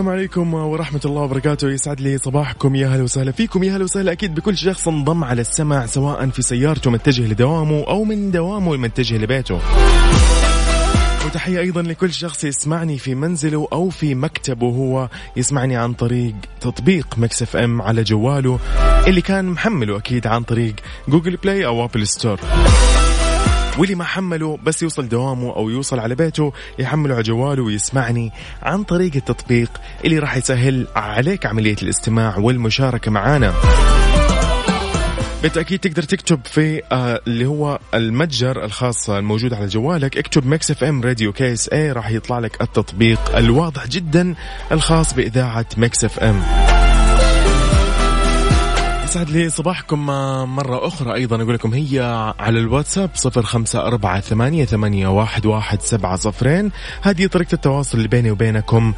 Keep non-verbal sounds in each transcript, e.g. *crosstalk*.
السلام عليكم ورحمة الله وبركاته. يسعد لي صباحكم. يا هلا وسهلا فيكم. يا هلا وسهلا أكيد بكل شخص انضم على السمع سواء في سيارته متجه لدوامه أو من دوامه متجه لبيته. وتحية أيضا لكل شخص يسمعني في منزله أو في مكتبه. هو يسمعني عن طريق تطبيق ميكس إف إم على جواله اللي كان محمله أكيد عن طريق جوجل بلاي أو أبل ستور. واللي ما حمله بس يوصل دوامه أو يوصل على بيته يحمله على جواله ويسمعني عن طريق التطبيق اللي راح يسهل عليك عملية الاستماع والمشاركة معانا. بالتأكيد تقدر تكتب في آه اللي هو المتجر الخاص الموجود على جوالك. اكتب Mix FM Radio KSA راح يطلع لك التطبيق الواضح جدا الخاص بإذاعة ميكس إف إم. يسعد لي صباحكم مرة أخرى. أيضا أقول لكم هي على الواتساب صفر خمسة أربعة ثمانية, ثمانية واحد, واحد سبعة صفرين. هذه طريقة التواصل اللي بيني وبينكم.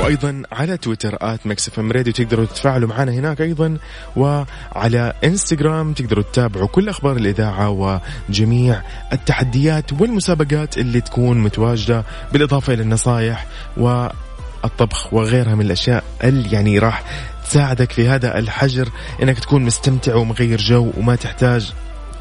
وأيضا على تويتر at Mix FM Radio تقدروا تتفاعلوا معنا هناك أيضا وعلى إنستغرام تقدروا تتابعوا كل أخبار الإذاعة وجميع التحديات والمسابقات اللي تكون متواجدة بالإضافة إلى النصائح والطبخ وغيرها من الأشياء اللي يعني راح تساعدك في هذا الحجر إنك تكون مستمتع ومغير جو وما تحتاج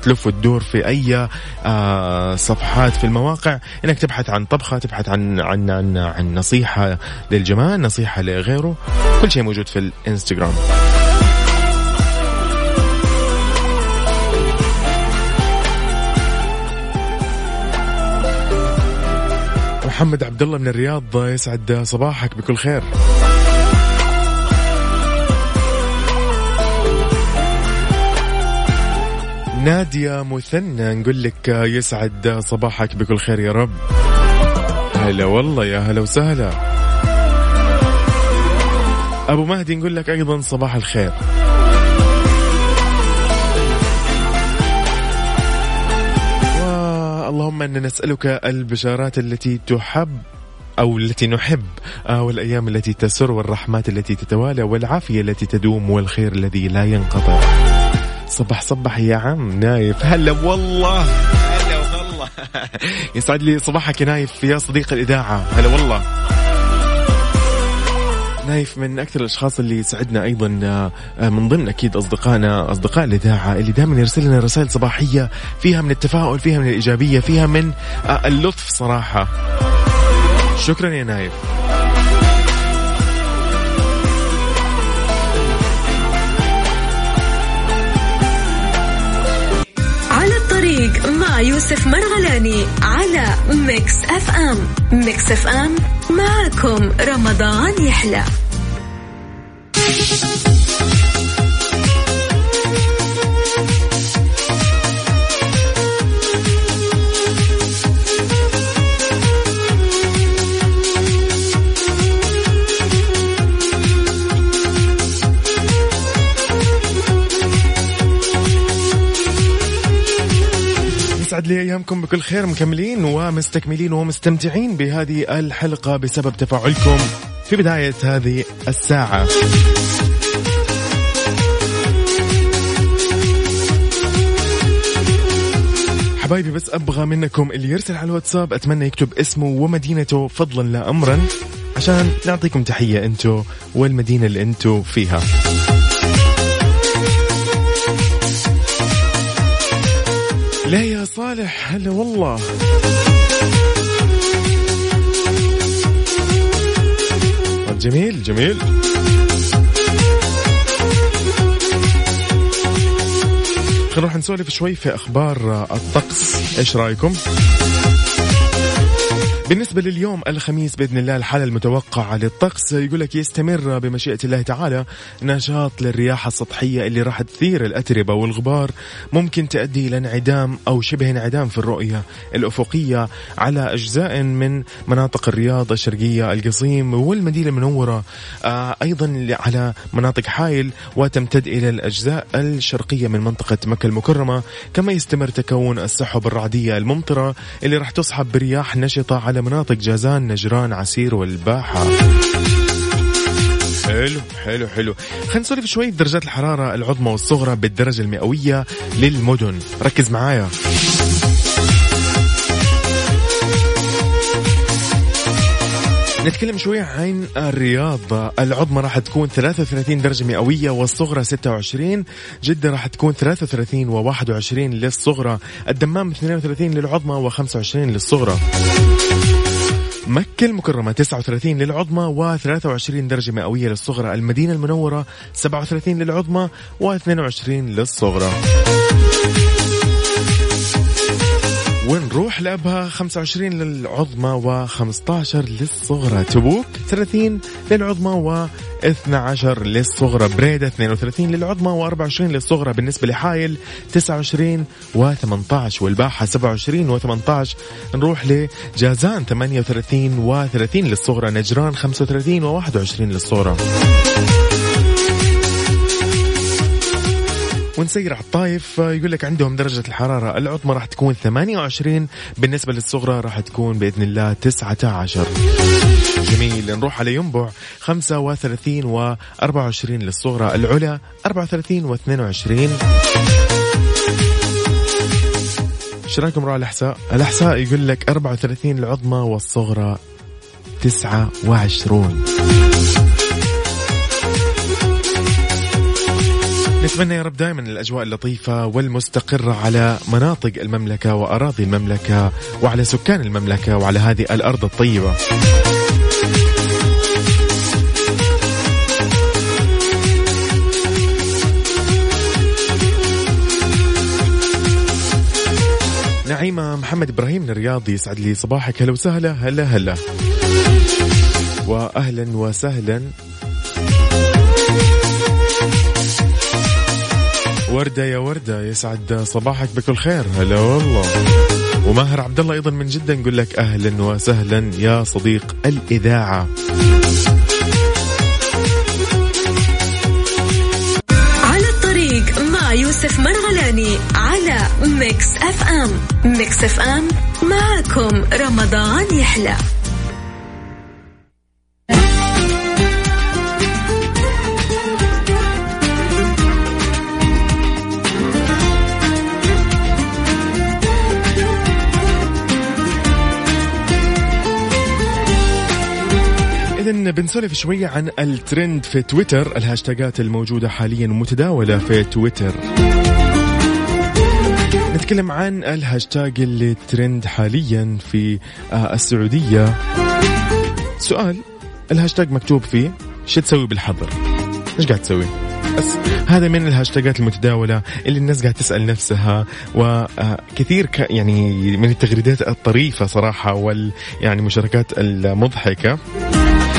تلف وتدور في أي آه صفحات في المواقع. إنك تبحث عن طبخة تبحث عن عن عن, عن نصيحة للجمال نصيحة لغيره. كل شيء موجود في الإنستغرام. محمد عبد الله من الرياض يسعد صباحك بكل خير. نادية مثنى نقول لك يسعد صباحك بكل خير يا رب. هلا والله يا هلا وسهلا. أبو مهدي نقول لك أيضا صباح الخير. اللهم أن نسألك البشارات التي تحب أو التي نحب آه والأيام التي تسر والرحمات التي تتوالى والعافية التي تدوم والخير الذي لا ينقطع. صبح صبح يا عم نايف. هلا والله. هلا والله. *laughs* يسعد لي صباحك يا نايف يا صديق الإذاعة. هلا والله. نايف من أكثر الأشخاص اللي يسعدنا أيضا من ضمن أكيد أصدقائنا أصدقاء الإذاعة اللي دائما يرسل لنا رسائل صباحية فيها من التفاؤل فيها من الإيجابية فيها من اللطف صراحة. شكرا يا نايف. مع يوسف مرغلاني على Mix FM. Mix FM معكم رمضان يحلى. ايامكم بكل خير مكملين ومستكملين ومستمتعين بهذه الحلقة بسبب تفاعلكم في بداية هذه الساعة. حبايبي بس أبغى منكم اللي يرسل على الواتساب أتمنى يكتب اسمه ومدينته فضلا لا امرا عشان نعطيكم تحية أنتو والمدينة اللي أنتو فيها. لا يا صالح هلا والله. جميل جميل. خلينا نروح نسولف شوي في أخبار الطقس. إيش رأيكم؟ بالنسبة لليوم الخميس بإذن الله الحالة المتوقعة للطقس يقول لك يستمر بمشيئة الله تعالى نشاط للرياح السطحية اللي راح تثير الأتربة والغبار. ممكن تؤدي إلى انعدام أو شبه انعدام في الرؤية الأفقية على أجزاء من مناطق الرياض الشرقية القصيم والمدينة المنورة. آه أيضا على مناطق حائل وتمتد إلى الأجزاء الشرقية من منطقة مكة المكرمة. كما يستمر تكون السحب الرعدية الممطرة اللي راح تصحب برياح نشطة على مناطق جازان نجران عسير والباحة. حلو حلو حلو. خلينا نسولف شوي درجات الحرارة العظمى والصغرى بالدرجة المئوية للمدن. ركز معايا. نتكلم شوي عن الرياض. العظمى راح تكون 33 درجة مئوية والصغرى 26 جدة راح تكون 33 و21 للصغرى. الدمام 32 للعظمى و25 للصغرى. مكة المكرمة 39 للعظمى و23 درجة مئوية للصغرى المدينة المنورة 37 للعظمى و22 للصغرى. ونروح لأبها 25 للعظمى و15 للصغرى. تبوك 30 للعظمى و 12 للصغرى بريدة 32 للعظمى و24 للصغرى. بالنسبة لحايل 29 و18 والباحة 27 و18 نروح لجازان 38 و30 للصغرى. نجران 35 و21 للصغرى. ونسير على الطايف يقول لك عندهم درجة الحرارة العظمى راح تكون 28 بالنسبة للصغرى راح تكون بإذن الله 19 جميل نروح على ينبع 35 و 24 للصغرى العلا 34 و 22 إيش رأيكم نروح الأحساء؟ الأحساء يقول لك 34 العظمى والصغرى 29 نتمنى يا رب دائما الأجواء اللطيفة والمستقرة على مناطق المملكة وأراضي المملكة وعلى سكان المملكة وعلى هذه الأرض الطيبة. نعيمة محمد إبراهيم من الرياض يسعد لي صباحك. هلا وسهلا هلا هلا. وأهلا وسهلا. وردة يا وردة يسعد صباحك بكل خير. هلا والله. وماهر عبد الله أيضا من جدة نقول لك أهلا وسهلا يا صديق الإذاعة. على الطريق مع يوسف مرغلاني على Mix FM. Mix FM معكم رمضان يحلى. بنسولف شوية عن الترند في تويتر الهاشتاجات الموجودة حاليا متداولة في تويتر. نتكلم عن الهاشتاج اللي ترند حاليا في آه، السعودية. سؤال الهاشتاج مكتوب فيه شو تسوي بالحظر؟ إيش قاعد تسوي؟ بس هذا من الهاشتاجات المتداولة اللي الناس قاعد تسأل نفسها وكثير ك يعني من التغريدات الطريفة صراحة وال يعني مشاركات المضحكة.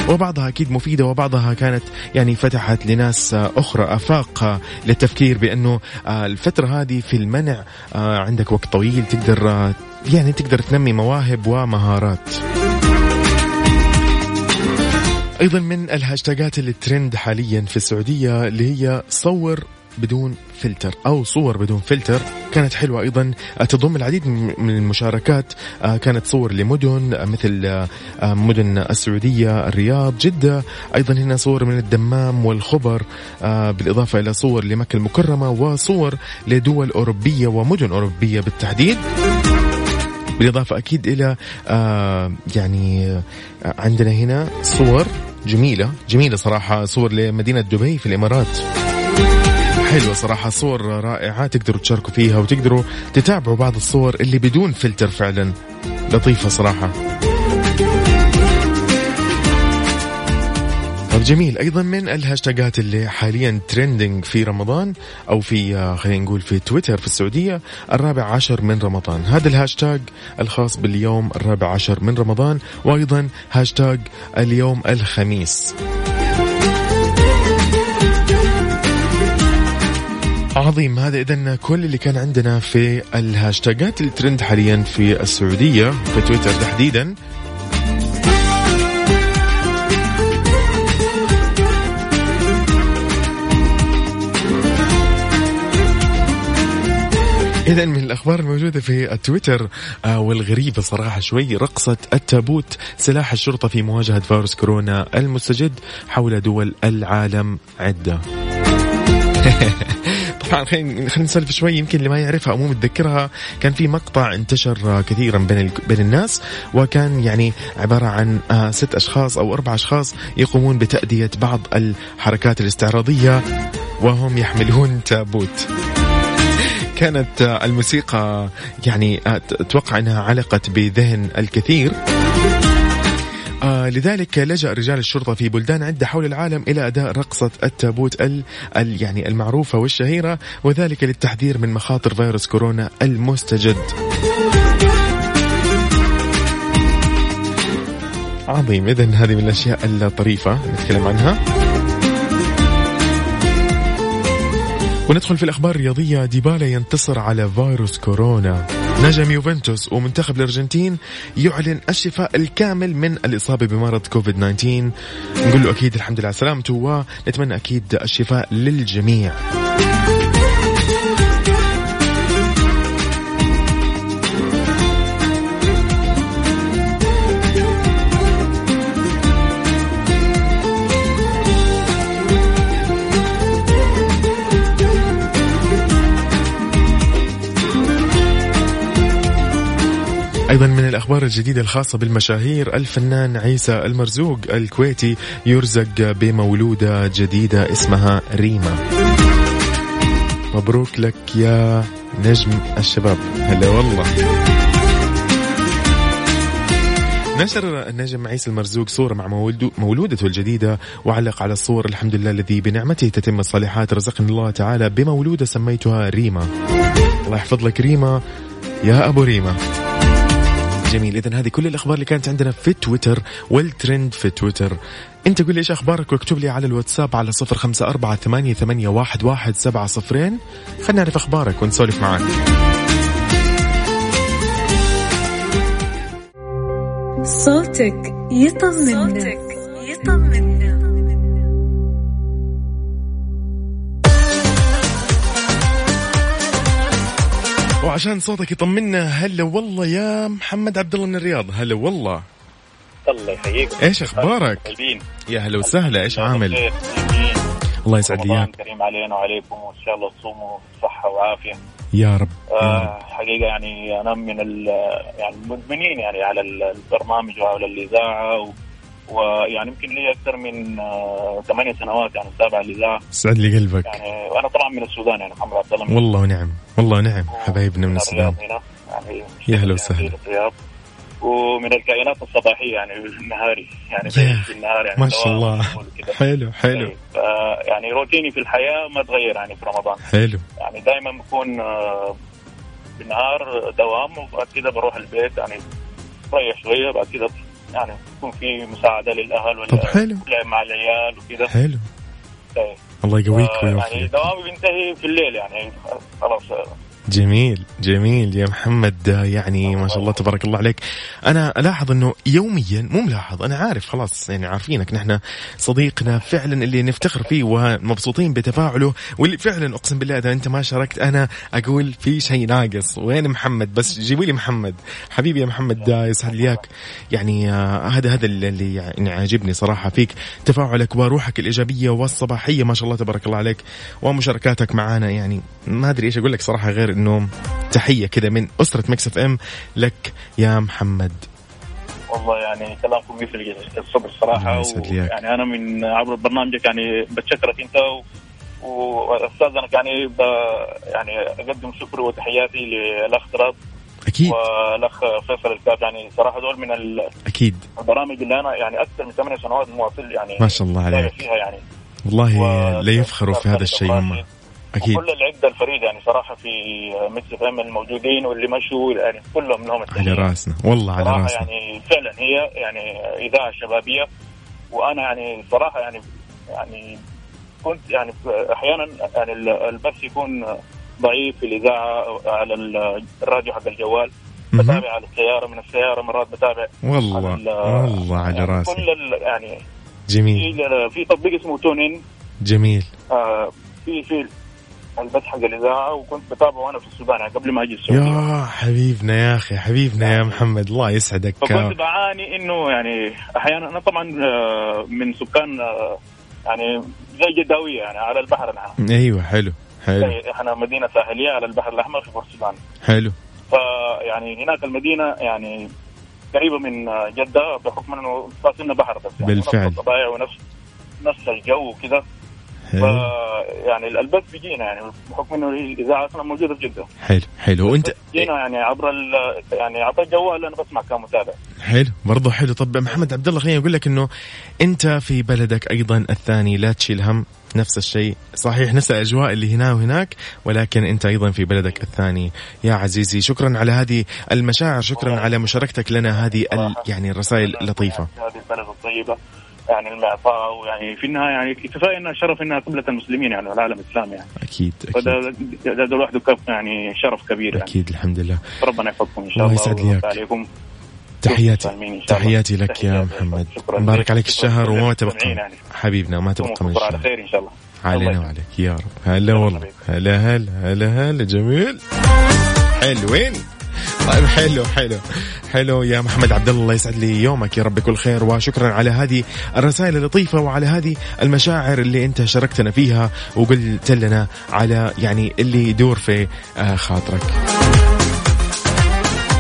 وبعضها أكيد مفيدة وبعضها كانت يعني فتحت لناس أخرى آفاق للتفكير بأنه الفترة هذه في المنع عندك وقت طويل تقدر يعني تقدر تنمي مواهب ومهارات. أيضا من الهاشتاجات اللي ترند حاليا في السعودية اللي هي صور بدون فلتر أو صور بدون فلتر كانت حلوة أيضا. تضم العديد من المشاركات. كانت صور لمدن مثل مدن السعودية الرياض جدة. أيضا هنا صور من الدمام والخبر. بالإضافة إلى صور لمكة المكرمة وصور لدول أوروبية ومدن أوروبية بالتحديد. بالإضافة أكيد إلى آه يعني عندنا هنا صور جميلة جميلة صراحة. صور لمدينة دبي في الإمارات. حلوة صراحة صور رائعة تقدروا تشاركوا فيها وتقدروا تتابعوا بعض الصور اللي بدون فلتر فعلا. لطيفة صراحة. طب جميل أيضا من الهاشتاجات اللي حاليا trending في رمضان أو في آه، خلينا نقول في تويتر في السعودية الرابع عشر من رمضان. هذا الهاشتاج الخاص باليوم الرابع عشر من رمضان وأيضا هاشتاج اليوم الخميس. عظيم هذا. اذا كل اللي كان عندنا في الهاشتاجات الترند حاليا في السعودية في تويتر تحديدا. إذا من الأخبار الموجودة في التويتر آه والغريبة صراحة شوي رقصة التابوت سلاح الشرطة في مواجهة فيروس كورونا المستجد حول دول العالم عدة. *laughs* طبعا خلينا خلينا نسولف شوي يمكن اللي ما يعرفها أو مو متذكرها. كان في مقطع انتشر كثيرا بين بين الناس وكان يعني عبارة عن آه، ست أشخاص أو أربع أشخاص يقومون بتأدية بعض الحركات الاستعراضية وهم يحملون تابوت. كانت الموسيقى يعني أتوقع إنها علقت بذهن الكثير. آه لذلك لجأ رجال الشرطة في بلدان عدة حول العالم إلى أداء رقصة التابوت ال ال يعني المعروفة والشهيرة وذلك للتحذير من مخاطر فيروس كورونا المستجد. عظيم إذا هذه من الأشياء الطريفة نتكلم عنها. وندخل في الأخبار الرياضية. ديبالا ينتصر على فيروس كورونا. نجم يوفنتوس ومنتخب الأرجنتين يعلن الشفاء الكامل من الإصابة بمرض كوفيد 19 نقول له أكيد الحمد لله على سلامته ونتمنى أكيد الشفاء للجميع. أيضا من الأخبار الجديدة الخاصة بالمشاهير الفنان عيسى المرزوق الكويتي يرزق بمولودة جديدة اسمها ريما. مبروك لك يا نجم الشباب. هلا والله. نشر النجم عيسى المرزوق صورة مع مولودته الجديدة وعلق على الصور الحمد لله الذي بنعمته تتم الصالحات رزقني الله تعالى بمولودة سميتها ريما. الله يحفظ لك ريما. يا أبو ريما. جميل. اذا هذه كل الأخبار اللي كانت عندنا في تويتر والترند في تويتر. أنت قول لي إيش أخبارك واكتب لي على الواتساب على صفر خمسة أربعة ثمانية, ثمانية واحد, واحد سبعة صفرين. خلينا نعرف أخبارك ونسولف معاك. صوتك يطمنا صوتك يطمنا وعشان صوتك يطمنا هلا والله يا محمد عبد الله من الرياض. هلا والله. الله يحييك. إيش أخبارك؟ يا هلا وسهلا إيش عامل؟ الله يسعد إياك. كريم علينا وعليكم وإن شاء الله تصوموا بصحة وعافية. يا رب آه حقيقة يعني أنا من يعني المدمنين يعني على البرنامج وعلى الإذاعة ويعني يمكن لي أكثر من آه، ثمانية سنوات يعني اتابع الاذاعه سعد لي قلبك. يعني وأنا طبعا من السودان يعني محمد عبد الله. والله ونعم والله ونعم حبايبنا من السودان. هنا يعني يا هلا وسهلا. ومن الكائنات الصباحية يعني النهاري. يعني في النهار يعني ما شاء الله. حلو حلو. طيب، يعني روتيني في الحياة ما تغير يعني في رمضان. حلو. يعني دائما بكون آه، بالنهار دوام وبعد كذا بروح البيت يعني ريح شوية بعد كذا يعني يكون في مساعدة للأهل ولا طب حلو. مع العيال وكذا حلو. طيب. الله يقويك ويوفقك. يعني دوامي بينتهي في الليل يعني. خلاص. جميل جميل. يا محمد يعني ما شاء الله تبارك الله عليك. أنا ألاحظ إنه يوميا مو ملاحظ أنا عارف خلاص يعني عارفينك نحن صديقنا فعلا اللي نفتخر فيه ومبسوطين بتفاعله واللي فعلا أقسم بالله إذا أنت ما شاركت أنا أقول في شيء ناقص. وين محمد؟ بس جيبوا لي محمد. حبيبي يا محمد يسعد لي إياك. يعني آه، هذا هذا اللي يعني عاجبني صراحة فيك تفاعلك وروحك الإيجابية والصباحية ما شاء الله تبارك الله عليك ومشاركاتك معنا يعني ما أدري إيش أقول لك صراحة غير إنه تحية كذا من أسرة Mix FM لك يا محمد. والله يعني كلامكم يفرق الصبر الصراحه يعني أنا من عبر برنامجك يعني بتشكرك أنت و... واستاذنك يعني ب... يعني أقدم شكري وتحياتي للأخ تراب أكيد. والأخ فيصل الكاف. يعني صراحة دول من ال- أكيد. البرامج اللي أنا يعني أكثر من ثمان سنوات مواصل يعني ما شاء الله عليك. فيها يعني. والله و- لا يفخروا في هذا الشيء هم أكيد. وكل العدة الفريد يعني صراحة في ميكس إف إم الموجودين واللي مشوا يعني كلهم منهم على التانيين. رأسنا. والله على رأسنا. يعني فعلا هي يعني إذاعة شبابية. وأنا يعني صراحة يعني يعني كنت يعني أحيانا يعني ال- البث يكون ضعيف في الإذاعة على ال- الراديو حق الجوال. بتابع على السيارة من السيارة مرات بتابع والله. على ال- والله على يعني راسي كل يعني جميل. في تطبيق اسمه تون إن. جميل. آه، في في البث حق الإذاعة وكنت بتابعه وأنا في السودان قبل ما أجي السعودية. يا حبيبنا يا أخي حبيبنا يا محمد الله يسعدك. فكنت بعاني إنه يعني أحيانا أنا طبعا آه، من سكان آه، يعني زي جداوية يعني على البحر نحن أيوه حلو حلو. إحنا مدينة ساحلية على البحر الأحمر في بورت السودان. حلو. فيعني هناك المدينة يعني قريبة من آه، جدة بحكم إنه فاصلنا بحر بس يعني بالفعل. الطبيعة ونفس نفس الجو وكذا. يعني البث بيجينا يعني بحكم إنه الإذاعة أصلا موجودة في جدة. حلو حلو. وانت جينا يعني عبر ال- يعني عبر الجوال أنا بسمع كمتابع حلو برضو حلو. طب محمد عبد الله خليني أقول لك إنه أنت في بلدك أيضا الثاني لا تشيل هم نفس الشيء. صحيح نفس الأجواء اللي هنا وهناك ولكن أنت أيضا في بلدك الثاني. يا عزيزي شكرا على هذه المشاعر شكرا على مشاركتك لنا هذه ال يعني الرسائل اللطيفه هذه البلد الطيبة. يعني المعطاء ويعني في النهاية يعني كفاية إنها شرف إنها قبلة المسلمين يعني والعالم الإسلامي يعني أكيد فده أكيد ده, ده لوحده يعني شرف كبير يعني أكيد الحمد لله ربنا يحفظكم إن شاء الله الله يسعد. عليكم تحياتي. تحياتي لك يا. محمد مبارك. عليك الشهر. وما تبقى يعني. حبيبنا ما تبقى من بكره على الشهر خير إن شاء الله علينا وعليك يا رب هلا الله والله. هلا هلا هلا هلا جميل حلوين طيب حلو حلو حلو. يا محمد عبد الله يسعد لي يومك. يا رب كل خير وشكرا على هذه الرسائل اللطيفة وعلى هذه المشاعر اللي أنت شاركتنا فيها وقلت لنا على يعني اللي يدور في آه، خاطرك.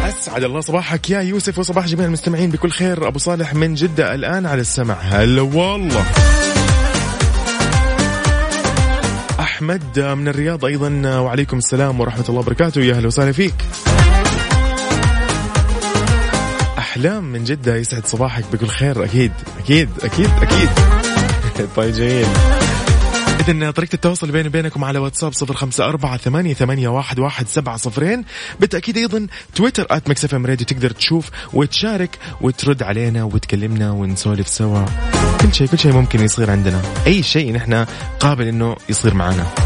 أسعد الله صباحك يا يوسف وصباح جميع المستمعين بكل خير. أبو صالح من جدة الآن على السمع. هلا والله. أحمد من الرياض أيضا وعليكم السلام ورحمة الله وبركاته. يا أهلا وسهلا فيك. أحلام من جدة يسعد صباحك بكل خير. أكيد أكيد أكيد أكيد. *laughs* طيب جميل. إذا طريقة التواصل بيني وبينكم على واتساب صفر خمسة أربعة ثمانية, ثمانية واحد, واحد سبعة صفرين. بالتأكيد أيضا تويتر at Mix FM Radio تقدر تشوف وتشارك وترد علينا وتكلمنا ونسولف سوا. كل شيء كل شيء ممكن يصير عندنا. أي شيء نحن قابل إنه يصير معنا.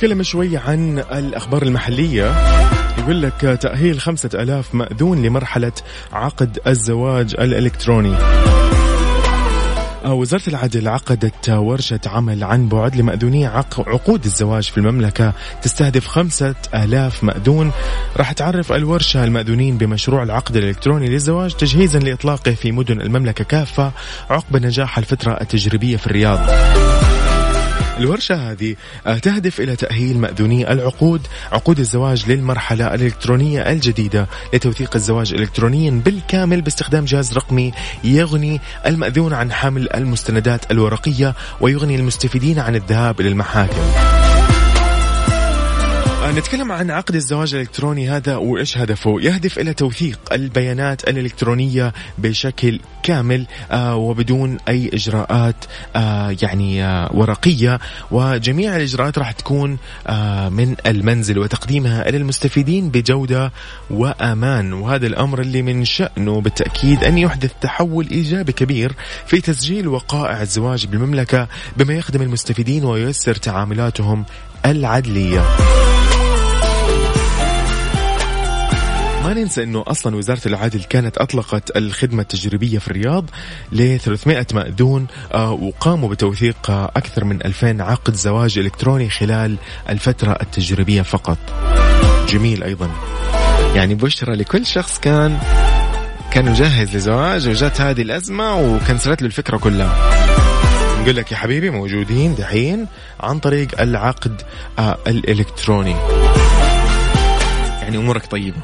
نتكلم شوي عن الأخبار المحلية. يقول لك تأهيل خمسة ألاف مأذون لمرحلة عقد الزواج الإلكتروني. وزارة العدل عقدت ورشة عمل عن بعد لمأذوني عق- عقود الزواج في المملكة تستهدف خمسة آلاف مأذون. راح تعرف الورشة المأذونين بمشروع العقد الإلكتروني للزواج تجهيزا لإطلاقه في مدن المملكة كافة عقب نجاح الفترة التجريبية في الرياض. الورشة هذه آه، تهدف إلى تأهيل مأذوني العقود عقود الزواج للمرحلة الإلكترونية الجديدة لتوثيق الزواج إلكترونيا بالكامل باستخدام جهاز رقمي يغني المأذون عن حمل المستندات الورقية ويغني المستفيدين عن الذهاب إلى المحاكم نتكلم عن عقد الزواج الإلكتروني هذا وإيش هدفه؟ يهدف إلى توثيق البيانات الإلكترونية بشكل كامل آه، وبدون أي إجراءات آه، يعني آه، ورقية. وجميع الإجراءات راح تكون من المنزل وتقديمها إلى المستفيدين بجودة وأمان. وهذا الأمر اللي من شأنه بالتأكيد أن يحدث تحول إيجابي كبير في تسجيل وقائع الزواج بالمملكة بما يخدم المستفيدين وييسر تعاملاتهم العدلية. ما ننسى إنه أصلا وزارة العدل كانت أطلقت الخدمة التجريبية في الرياض ل 300 مأذون آه، وقاموا بتوثيق آه، أكثر من 2000 عقد زواج إلكتروني خلال الفترة التجريبية فقط. جميل أيضا. يعني بشرى لكل شخص كان كان مجهز لزواج وجات هذه الأزمة وكنسلت له الفكرة كلها. نقول لك يا حبيبي موجودين دحين عن طريق العقد آه، الإلكتروني. يعني أمورك طيبة.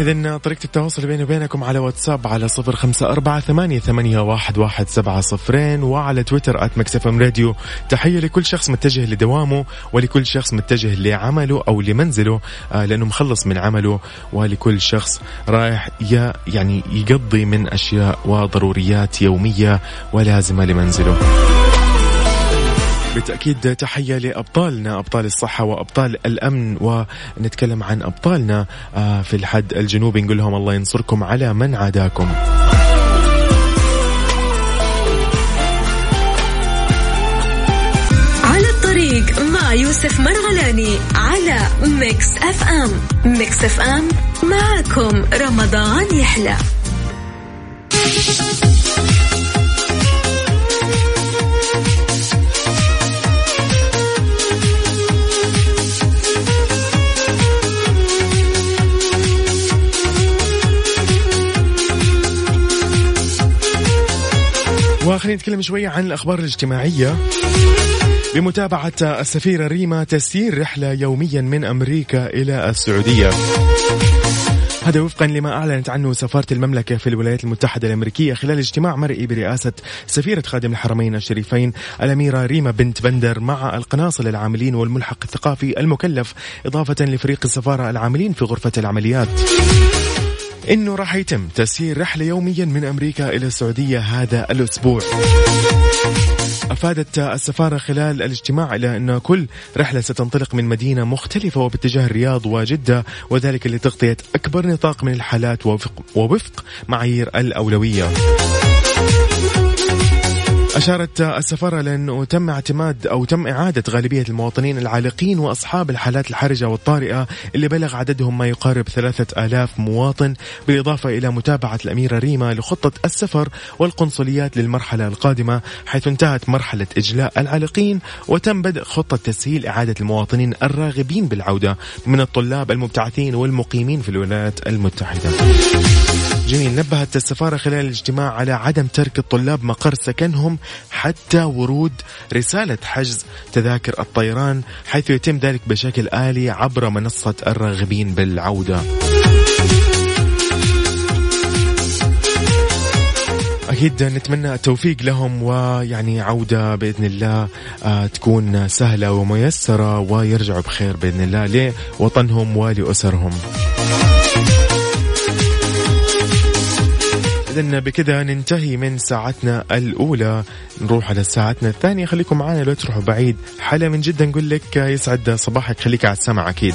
إذا طريقة التواصل بيني وبينكم على واتساب على صفر خمسة أربعة ثمانية, ثمانية واحد, واحد سبعة صفرين وعلى تويتر آت راديو تحية لكل شخص متجه لدوامه ولكل شخص متجه لعمله أو لمنزله آه لأنه مخلص من عمله ولكل شخص رايح يا يعني يقضي من أشياء وضروريات يومية ولازمة لمنزله. بالتأكيد تحية لأبطالنا أبطال الصحة وأبطال الأمن ونتكلم عن أبطالنا آه، في الحد الجنوبي. نقول لهم الله ينصركم على من عاداكم. على الطريق مع يوسف مرغلاني على Mix FM. Mix FM معكم رمضان يحلى. وخلينا نتكلم شوية عن الأخبار الاجتماعية. بمتابعة السفيرة ريما تسيير رحلة يوميا من أمريكا إلى السعودية. هذا وفقا لما أعلنت عنه سفارة المملكة في الولايات المتحدة الأمريكية خلال اجتماع مرئي برئاسة سفيرة خادم الحرمين الشريفين الأميرة ريما بنت بندر مع القناصل العاملين والملحق الثقافي المكلف إضافة لفريق السفارة العاملين في غرفة العمليات. إنه راح يتم تسيير رحلة يوميا من أمريكا إلى السعودية هذا الأسبوع. أفادت السفارة خلال الاجتماع إلى أن كل رحلة ستنطلق من مدينة مختلفة وباتجاه الرياض وجدة وذلك لتغطية أكبر نطاق من الحالات وفق, ووفق معايير الأولوية. أشارت السفارة لأنه تم اعتماد أو تم إعادة غالبية المواطنين العالقين وأصحاب الحالات الحرجة والطارئة اللي بلغ عددهم ما يقارب ثلاثة آلاف مواطن بالإضافة إلى متابعة الأميرة ريما لخطة السفر والقنصليات للمرحلة القادمة حيث انتهت مرحلة إجلاء العالقين وتم بدء خطة تسهيل إعادة المواطنين الراغبين بالعودة من الطلاب المبتعثين والمقيمين في الولايات المتحدة. جميل. نبهت السفارة خلال الاجتماع على عدم ترك الطلاب مقر سكنهم حتى ورود رسالة حجز تذاكر الطيران حيث يتم ذلك بشكل آلي عبر منصة الراغبين بالعودة. أكيد نتمنى التوفيق لهم ويعني عودة بإذن الله آه، تكون سهلة وميسرة ويرجعوا بخير بإذن الله لوطنهم ولأسرهم. إذا بكذا ننتهي من ساعتنا الأولى. نروح على ساعتنا الثانية. خليكم معنا لا تروحوا بعيد. حلا من جدا نقول لك يسعد صباحك. خليك على السمع أكيد.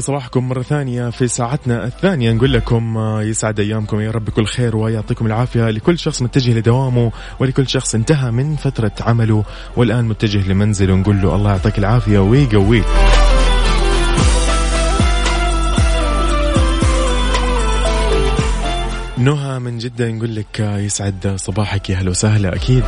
صباحكم مرة ثانية في ساعتنا الثانية. نقول لكم آه، يسعد أيامكم. يا رب بكل خير ويعطيكم العافية. لكل شخص متجه لدوامه ولكل شخص انتهى من فترة عمله. والآن متجه لمنزله. نقول له الله يعطيك العافية ويقويك. نهى من جدة. نقول لك آه، يسعد صباحك. يا هلا وسهلا. أكيد.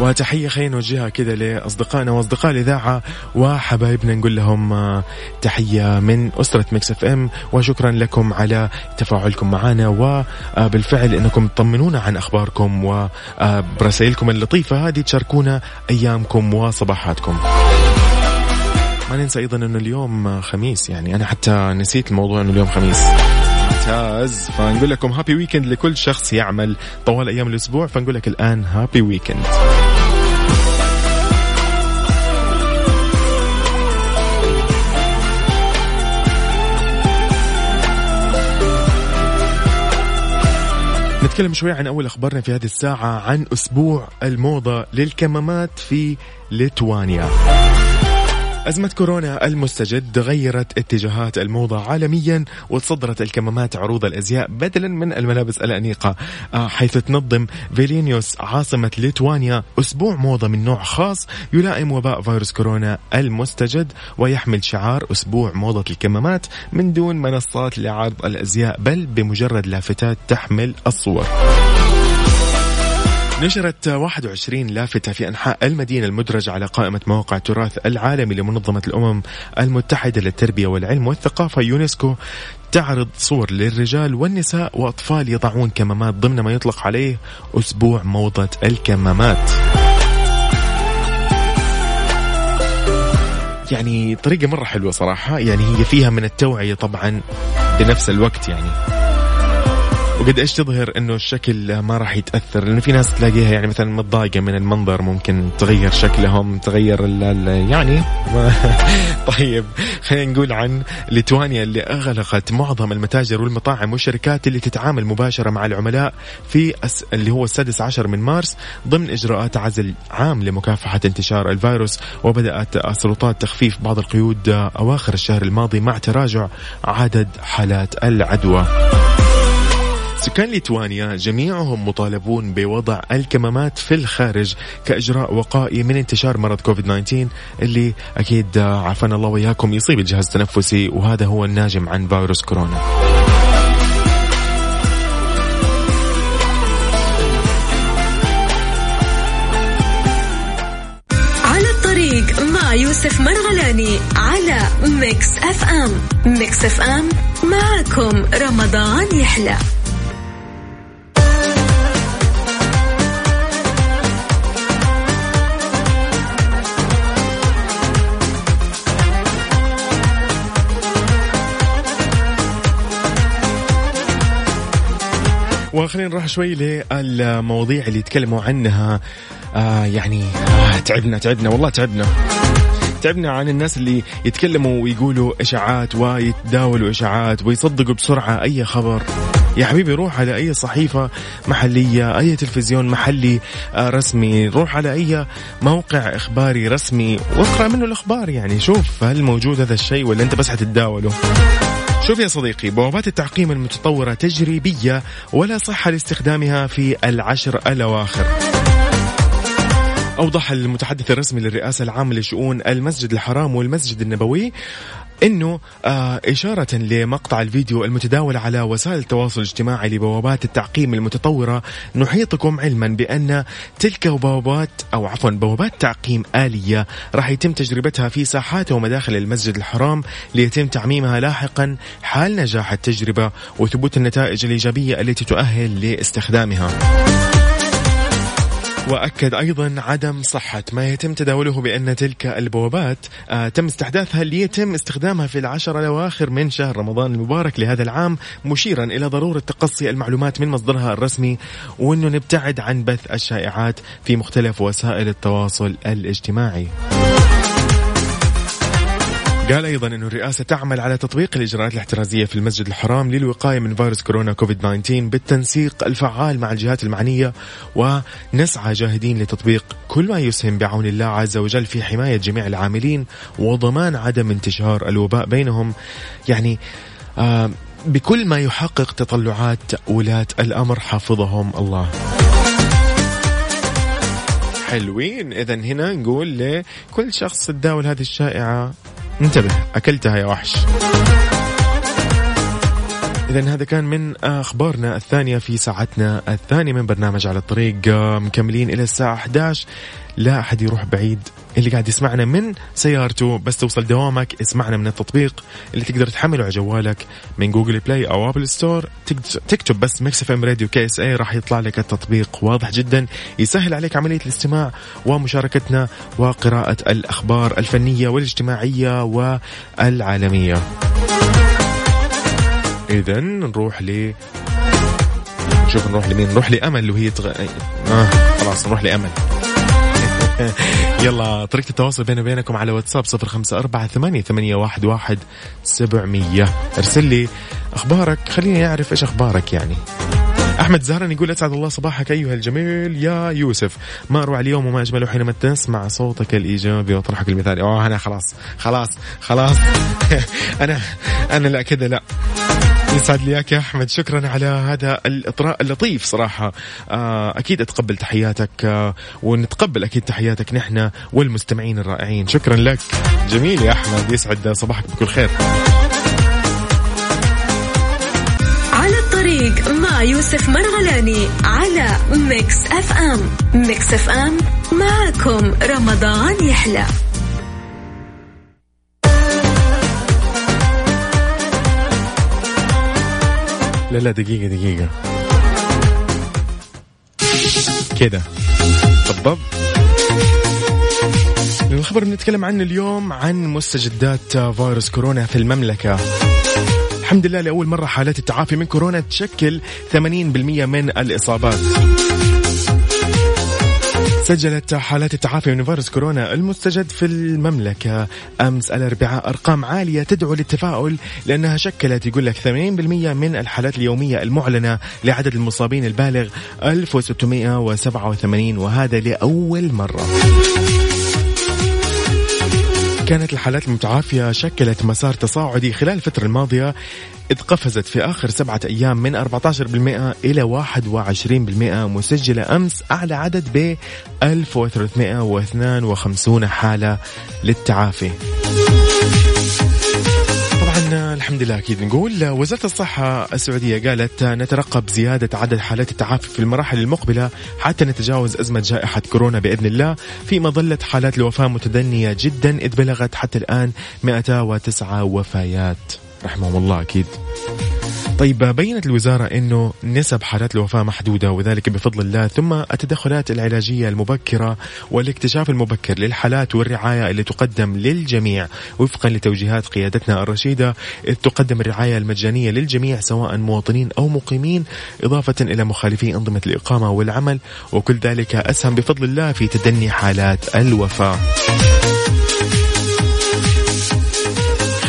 وتحية خلينا نوجهها كذا لأصدقائنا وأصدقاء الإذاعة وحبايبنا نقول لهم آه، تحية من أسرة Mix FM وشكرا لكم على تفاعلكم معنا وبالفعل أنكم تطمنونا عن أخباركم وبرسائلكم اللطيفة هذه تشاركونا أيامكم وصباحاتكم. ما ننسى أيضا إنه اليوم خميس يعني أنا حتى نسيت الموضوع إنه اليوم خميس. ممتاز. فنقول لكم happy weekend لكل شخص يعمل طوال أيام الأسبوع. فنقول لك الآن هابي ويكند نتكلم شوي عن أول أخبارنا في هذه الساعة عن أسبوع الموضة للكمامات في ليتوانيا. أزمة كورونا المستجد غيرت اتجاهات الموضة عالميا وتصدرت الكمامات عروض الأزياء بدلا من الملابس الأنيقة. آه، حيث تنظم فيلينيوس عاصمة ليتوانيا أسبوع موضة من نوع خاص يلائم وباء فيروس كورونا المستجد ويحمل شعار أسبوع موضة الكمامات من دون منصات لعرض الأزياء بل بمجرد لافتات تحمل الصور. نشرت 21 لافتة في أنحاء المدينة المدرجة على قائمة مواقع التراث العالمي لمنظمة الأمم المتحدة للتربية والعلم والثقافة يونسكو تعرض صور للرجال والنساء وأطفال يضعون كمامات ضمن ما يطلق عليه أسبوع موضة الكمامات. يعني طريقة مرة حلوة صراحة يعني هي فيها من التوعية طبعا بنفس الوقت يعني. وقد إيش تظهر انه الشكل ما راح يتأثر؟ لأنه في ناس تلاقيها يعني مثلا متضايقة من المنظر ممكن تغير شكلهم تغير ال ال يعني *laughs* طيب خلينا نقول عن ليتوانيا اللي أغلقت معظم المتاجر والمطاعم والشركات اللي تتعامل مباشرة مع العملاء في أس اللي هو السادس عشر من مارس ضمن إجراءات عزل عام لمكافحة انتشار الفيروس وبدأت السلطات تخفيف بعض القيود أواخر الشهر الماضي مع تراجع عدد حالات العدوى. سكان ليتوانيا جميعهم مطالبون بوضع الكمامات في الخارج كإجراء وقائي من انتشار مرض كوفيد 19 اللي أكيد عافانا الله وإياكم يصيب الجهاز التنفسي وهذا هو الناجم عن فيروس كورونا. على الطريق مع يوسف مرغلاني على Mix FM. Mix FM معكم رمضان يحلى. وخلينا نروح شوي للمواضيع اللي يتكلموا عنها. آه يعني آه تعبنا تعبنا والله تعبنا. تعبنا عن الناس اللي يتكلموا ويقولوا إشاعات ويتداولوا إشاعات ويصدقوا بسرعة أي خبر. يا حبيبي روح على أي صحيفة محلية أي تلفزيون محلي آه، رسمي. روح على أي موقع إخباري رسمي واقرأ منه الأخبار يعني. شوف هل موجود هذا الشيء ولا أنت بس حتتداوله؟ شوف يا صديقي بوابات التعقيم المتطورة تجريبية ولا صحة لاستخدامها في العشر الأواخر. أوضح المتحدث الرسمي للرئاسة العامة لشؤون المسجد الحرام والمسجد النبوي إنه آه إشارة لمقطع الفيديو المتداول على وسائل التواصل الاجتماعي لبوابات التعقيم المتطورة نحيطكم علما بأن تلك بوابات أو عفوا بوابات تعقيم آلية راح يتم تجربتها في ساحات ومداخل المسجد الحرام ليتم تعميمها لاحقا حال نجاح التجربة وثبوت النتائج الإيجابية التي تؤهل لاستخدامها. وأكد أيضا عدم صحة ما يتم تداوله بأن تلك البوابات آه تم استحداثها ليتم استخدامها في العشر الأواخر من شهر رمضان المبارك لهذا العام مشيرا إلى ضرورة تقصي المعلومات من مصدرها الرسمي وانه نبتعد عن بث الشائعات في مختلف وسائل التواصل الاجتماعي. قال أيضا إنه الرئاسة تعمل على تطبيق الإجراءات الاحترازية في المسجد الحرام للوقاية من فيروس كورونا كوفيد 19 بالتنسيق الفعال مع الجهات المعنية ونسعى جاهدين لتطبيق كل ما يسهم بعون الله عز وجل في حماية جميع العاملين وضمان عدم انتشار الوباء بينهم. يعني آه بكل ما يحقق تطلعات ولاة الأمر حافظهم الله. حلوين. اذا هنا نقول لكل شخص تداول هذه الشائعة. انتبه أكلتها يا وحش. إذا هذا كان من أخبارنا الثانية في ساعتنا الثانية من برنامج على الطريق. آه، مكملين إلى الساعة 11 لا أحد يروح بعيد. اللي قاعد يسمعنا من سيارته. بس توصل دوامك اسمعنا من التطبيق. اللي تقدر تحمله على جوالك من Google Play أو Apple Store. تكتب بس Mix FM Radio KSA راح يطلع لك التطبيق. واضح جدا. يسهل عليك عملية الاستماع ومشاركتنا وقراءة الأخبار الفنية والاجتماعية والعالمية. اذا نروح ل نشوف نروح لمين؟ نروح لأمل وهي تغ... آه خلاص نروح لأمل. *laughs* يلا طريقة التواصل بيني وبينكم على واتساب صفر خمسة أربعة ثمانية, ثمانية واحد, واحد سبعمية. ارسل لي أخبارك. خليني أعرف إيش أخبارك يعني. أحمد زهران يقول أسعد الله صباحك أيها الجميل. يا يوسف ما أروع اليوم وما اجمله حينما تسمع صوتك الإيجابي وطرحك المثالي. أوه أنا خلاص خلاص خلاص. *laughs* أنا أنا لا كذا لا. يسعد لي يا أحمد شكرا على هذا الإطراء اللطيف صراحة. آه، أكيد أتقبل تحياتك آه، ونتقبل أكيد تحياتك نحن والمستمعين الرائعين. شكرا لك. جميل يا أحمد يسعد صباحك بكل خير. على الطريق مع يوسف مرغلاني على Mix FM. Mix FM معكم رمضان يحلى. لا لا دقيقة دقيقة. كده. بالضبط. الخبر اللي نتكلم عنه اليوم عن مستجدات فيروس كورونا في المملكة. الحمد لله لأول مرة حالات التعافي من كورونا تشكل 80% من الإصابات. سجلت حالات التعافي من فيروس كورونا المستجد في المملكة. أمس الأربعاء أرقام عالية تدعو للتفاؤل لأنها شكلت يقول لك 80% من الحالات اليومية المعلنة لعدد المصابين البالغ 1687 وهذا لأول مرة. كانت الحالات المتعافية شكلت مسار تصاعدي خلال الفترة الماضية إذ قفزت في آخر سبعة أيام من 14% إلى 21% مسجلة أمس أعلى عدد ب 1352 حالة للتعافي. طبعا الحمد لله أكيد نقول وزارة الصحة السعودية قالت نترقب زيادة عدد حالات التعافي في المراحل المقبلة حتى نتجاوز أزمة جائحة كورونا بإذن الله في مظلة حالات الوفاة متدنية جدا إذ بلغت حتى الآن 209 وفيات. رحمهم الله أكيد. طيب بينت الوزارة أنه نسب حالات الوفاة محدودة وذلك بفضل الله ثم التدخلات العلاجية المبكرة والاكتشاف المبكر للحالات والرعاية اللي تقدم للجميع. وفقا لتوجيهات قيادتنا الرشيدة إذ تقدم الرعاية المجانية للجميع سواء مواطنين أو مقيمين إضافة إلى مخالفي أنظمة الإقامة والعمل. وكل ذلك أسهم بفضل الله في تدني حالات الوفاة.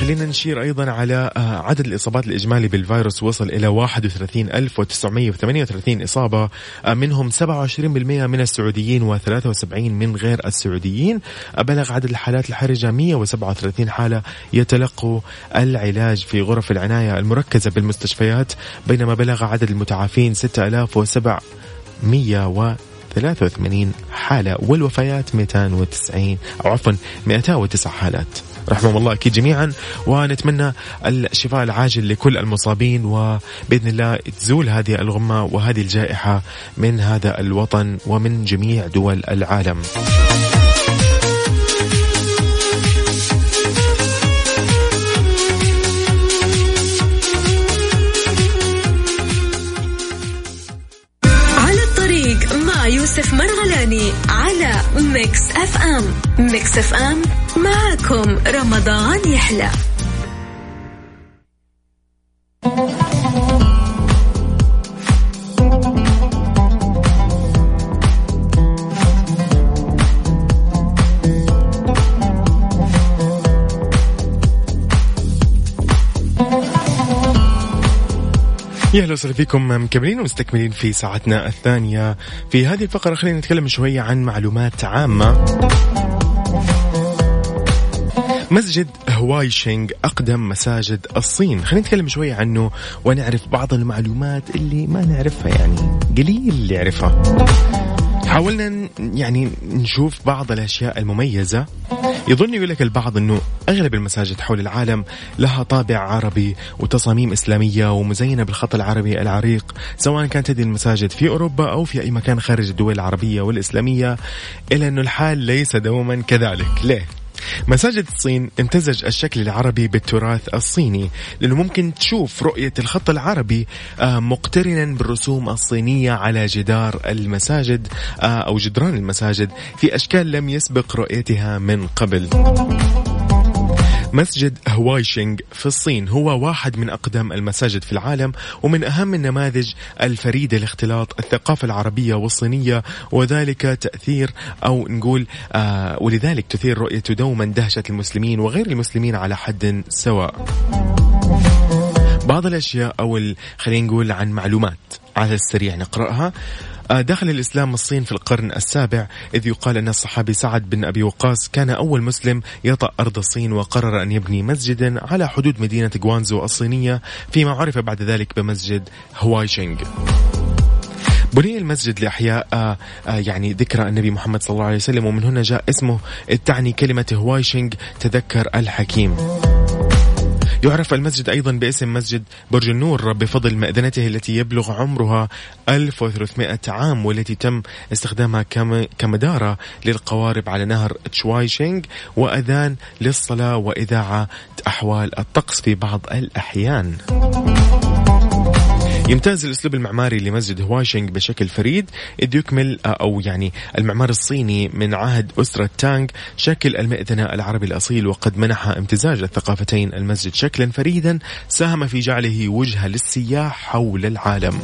خلينا نشير أيضا على آه، عدد الإصابات الإجمالي بالفيروس. وصل إلى 31938 إصابة آه، منهم 27% من السعوديين و73 من غير السعوديين. آه، بلغ عدد الحالات الحرجة 137 حالة يتلقوا العلاج في غرف العناية المركزة بالمستشفيات بينما بلغ عدد المتعافين 6700 و 83 حالة والوفيات 290 أو عفوا 209 حالات. رحمهم الله أكيد جميعا. ونتمنى الشفاء العاجل لكل المصابين وبإذن الله تزول هذه الغمة وهذه الجائحة من هذا الوطن ومن جميع دول العالم. Mix FM معكم رمضان يحلى. يا أهلا وسهلا فيكم مكملين ومستكملين في ساعتنا الثانية. في هذه الفقرة خلينا نتكلم شوية عن معلومات عامة. مسجد هواي شينغ أقدم مساجد الصين. خلينا نتكلم شوية عنه ونعرف بعض المعلومات اللي ما نعرفها يعني قليل اللي يعرفها. حاولنا يعني نشوف بعض الأشياء المميزة. يظن يقول لك البعض أنه أغلب المساجد حول العالم لها طابع عربي وتصاميم إسلامية ومزينة بالخط العربي العريق سواء كانت هذه المساجد في أوروبا أو في أي مكان خارج الدول العربية والإسلامية إلا أنه الحال ليس دوما كذلك. ليه؟ مساجد الصين امتزج الشكل العربي بالتراث الصيني لأنه ممكن تشوف رؤية الخط العربي آه، مقترنا بالرسوم الصينية على جدار المساجد آه، أو جدران المساجد في أشكال لم يسبق رؤيتها من قبل. مسجد هوايشينغ في الصين هو واحد من أقدم المساجد في العالم ومن أهم النماذج الفريدة لاختلاط الثقافة العربية والصينية وذلك تأثير أو نقول آه ولذلك تثير رؤيته دوما دهشة المسلمين وغير المسلمين على حد سواء. بعض الأشياء أو خلينا نقول عن معلومات على السريع نقرأها. دخل الإسلام الصين في القرن السابع إذ يقال أن الصحابي سعد بن أبي وقاص كان أول مسلم يطأ أرض الصين وقرر أن يبني مسجدا على حدود مدينة غوانزو الصينية فيما عرف بعد ذلك بمسجد هوايشينغ. بني المسجد لإحياء آه آه يعني ذكرى النبي محمد صلى الله عليه وسلم ومن هنا جاء اسمه تعني كلمة هوايشينغ تذكر الحكيم. يعرف المسجد أيضا باسم مسجد برج النور بفضل مأذنته التي يبلغ عمرها 1300 عام والتي تم استخدامها كمنارة للقوارب على نهر تشوايشينغ وأذان للصلاة وإذاعة أحوال الطقس في بعض الأحيان. يمتاز الأسلوب المعماري لمسجد هواشينغ بشكل فريد اذ يكمل آه، أو يعني المعمار الصيني من عهد أسرة تانغ شكل المئذنة العربي الأصيل وقد منح امتزاج الثقافتين المسجد شكلا فريدا ساهم في جعله وجهة للسياح حول العالم.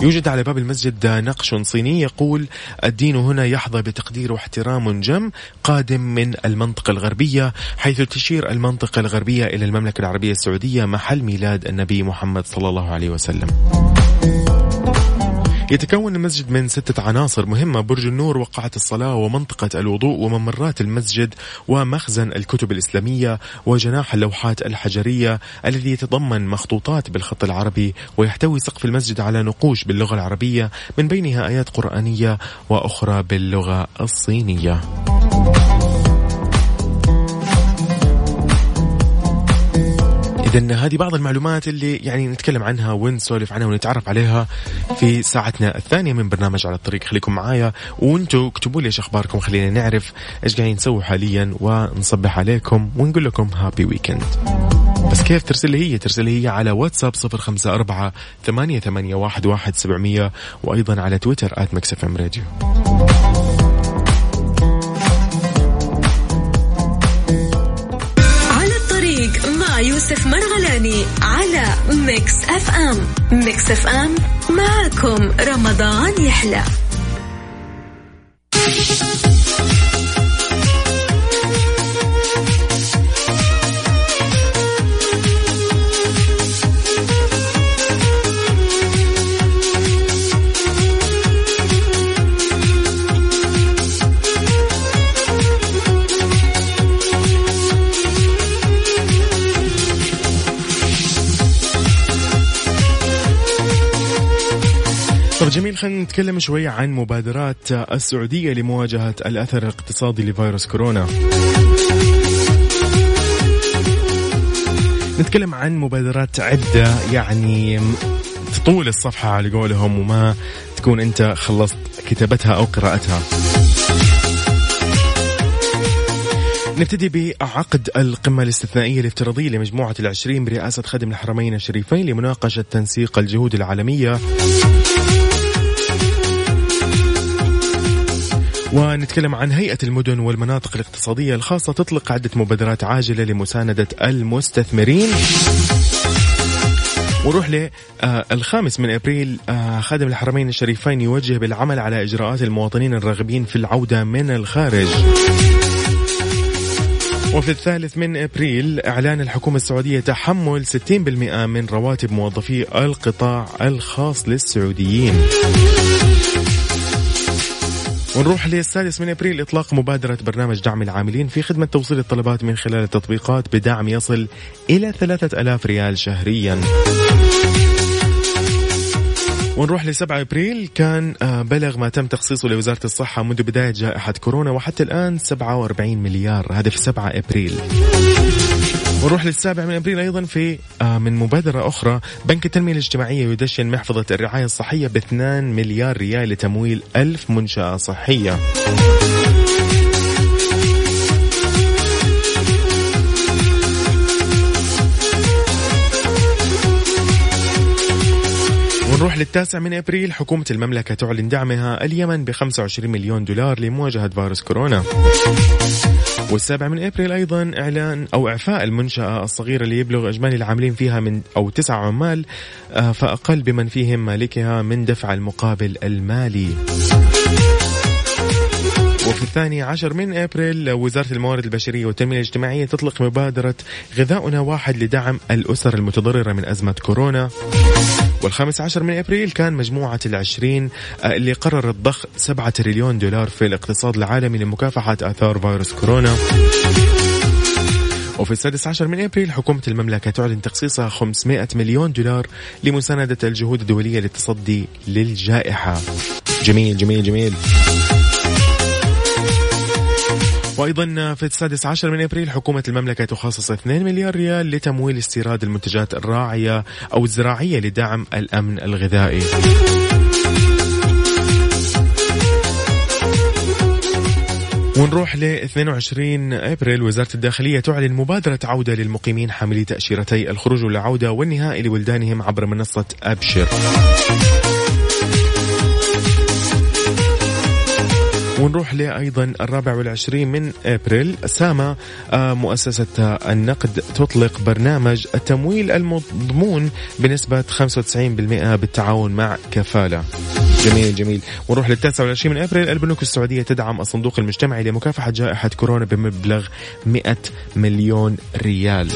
يوجد على باب المسجد نقش صيني يقول الدين هنا يحظى بتقدير واحترام جم قادم من المنطقة الغربية حيث تشير المنطقة الغربية إلى المملكة العربية السعودية محل ميلاد النبي محمد صلى الله عليه وسلم. يتكون المسجد من ستة عناصر مهمة برج النور وقعة الصلاة ومنطقة الوضوء وممرات المسجد ومخزن الكتب الإسلامية وجناح اللوحات الحجرية الذي يتضمن مخطوطات بالخط العربي ويحتوي سقف المسجد على نقوش باللغة العربية من بينها آيات قرآنية وأخرى باللغة الصينية. إذا هذه بعض المعلومات اللي يعني نتكلم عنها ونسولف عنها ونتعرف عليها في ساعتنا الثانية من برنامج على الطريق. خليكم معايا وأنتم اكتبوا لي إيش أخباركم. خلينا نعرف إيش قاعدين نسوي حاليا ونصبح عليكم ونقول لكم هابي ويكند بس كيف ترسل لي هي؟ ترسل لي هي على واتساب صفر خمسة أربعة ثمانية, ثمانية واحد, واحد سبعمية وأيضا على تويتر at radio. على Mix FM. Mix FM معكم رمضان يحلى. جميل خلينا نتكلم شوي عن مبادرات السعودية لمواجهة الأثر الاقتصادي لفيروس كورونا. نتكلم عن مبادرات عدة يعني تطول الصفحة على قولهم وما تكون أنت خلصت كتابتها أو قراءتها نبتدي بعقد القمة الاستثنائية الافتراضية لمجموعة العشرين برئاسة خادم الحرمين الشريفين لمناقشة تنسيق الجهود العالمية. ونتكلم عن هيئة المدن والمناطق الاقتصادية الخاصة تطلق عدة مبادرات عاجلة لمساندة المستثمرين ونروح للخامس من أبريل آه، خادم الحرمين الشريفين يوجه بالعمل على إجراءات المواطنين الراغبين في العودة من الخارج. وفي الثالث من أبريل إعلان الحكومة السعودية تحمل 60% من رواتب موظفي القطاع الخاص للسعوديين. ونروح للسادس من أبريل إطلاق مبادرة برنامج دعم العاملين في خدمة توصيل الطلبات من خلال التطبيقات بدعم يصل إلى 3000 ريال شهريا. ونروح ل 7 أبريل كان آه، بلغ ما تم تخصيصه لوزارة الصحة منذ بداية جائحة كورونا وحتى الآن 47 مليار هذا في 7 أبريل. ونروح للسابع من أبريل أيضا في آه، من مبادرة أخرى بنك التنمية الاجتماعية يدشن محفظة الرعاية الصحية ب 2 مليار ريال لتمويل ألف منشأة صحية. ونروح للتاسع من أبريل حكومة المملكة تعلن دعمها اليمن ب 25 مليون دولار لمواجهة فيروس كورونا. والسابع من إبريل أيضا إعلان أو إعفاء المنشأة الصغيرة اللي يبلغ إجمالي العاملين فيها من أو تسعة عمال آه، فأقل بمن فيهم مالكها من دفع المقابل المالي. وفي الثاني عشر من أبريل وزارة الموارد البشرية والتنمية الاجتماعية تطلق مبادرة غذاؤنا واحد لدعم الأسر المتضررة من أزمة كورونا. والخامس عشر من أبريل كان مجموعة العشرين آه، اللي قررت ضخ سبعة تريليون دولار في الاقتصاد العالمي لمكافحة آثار فيروس كورونا. وفي السادس عشر من أبريل حكومة المملكة تعلن تخصيصها 500 مليون دولار لمساندة الجهود الدولية للتصدي للجائحة. جميل جميل جميل. وأيضا في السادس عشر من أبريل حكومة المملكة تخصص 2 مليار ريال لتمويل استيراد المنتجات الراعية أو الزراعية لدعم الأمن الغذائي. ونروح ل 22 أبريل وزارة الداخلية تعلن مبادرة عودة للمقيمين حاملي تأشيرتي الخروج والعودة والنهائي لولدانهم عبر منصة أبشر. ونروح لأيضا الرابع والعشرين من أبريل. ساما آه، مؤسسة النقد تطلق برنامج التمويل المضمون بنسبة 95% بالتعاون مع كفالة. جميل جميل. ونروح للتاسع والعشرين من أبريل. البنوك السعودية تدعم الصندوق المجتمعي لمكافحة جائحة كورونا بمبلغ 100 مليون ريال.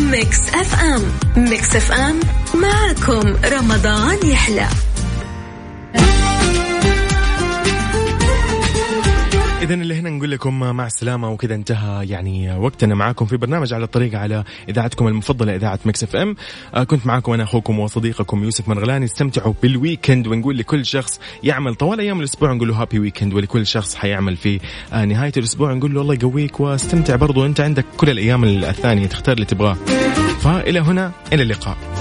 Mix FM. Mix FM. معكم رمضان يحلى. إذا اللي هنا نقول لكم مع السلامة وكذا انتهى يعني وقتنا معاكم في برنامج على الطريق على إذاعتكم المفضلة إذاعة Mix FM. آه كنت معاكم أنا أخوكم وصديقكم يوسف مرغلاني. استمتعوا بال weekend ونقول لكل شخص يعمل طوال أيام الأسبوع نقول له happy weekend ولكل شخص حيعمل في آه نهاية الأسبوع نقول له الله يقويك واستمتع برضو. أنت عندك كل الأيام الثانية تختار اللي تبغاه. فإلى هنا إلى اللقاء.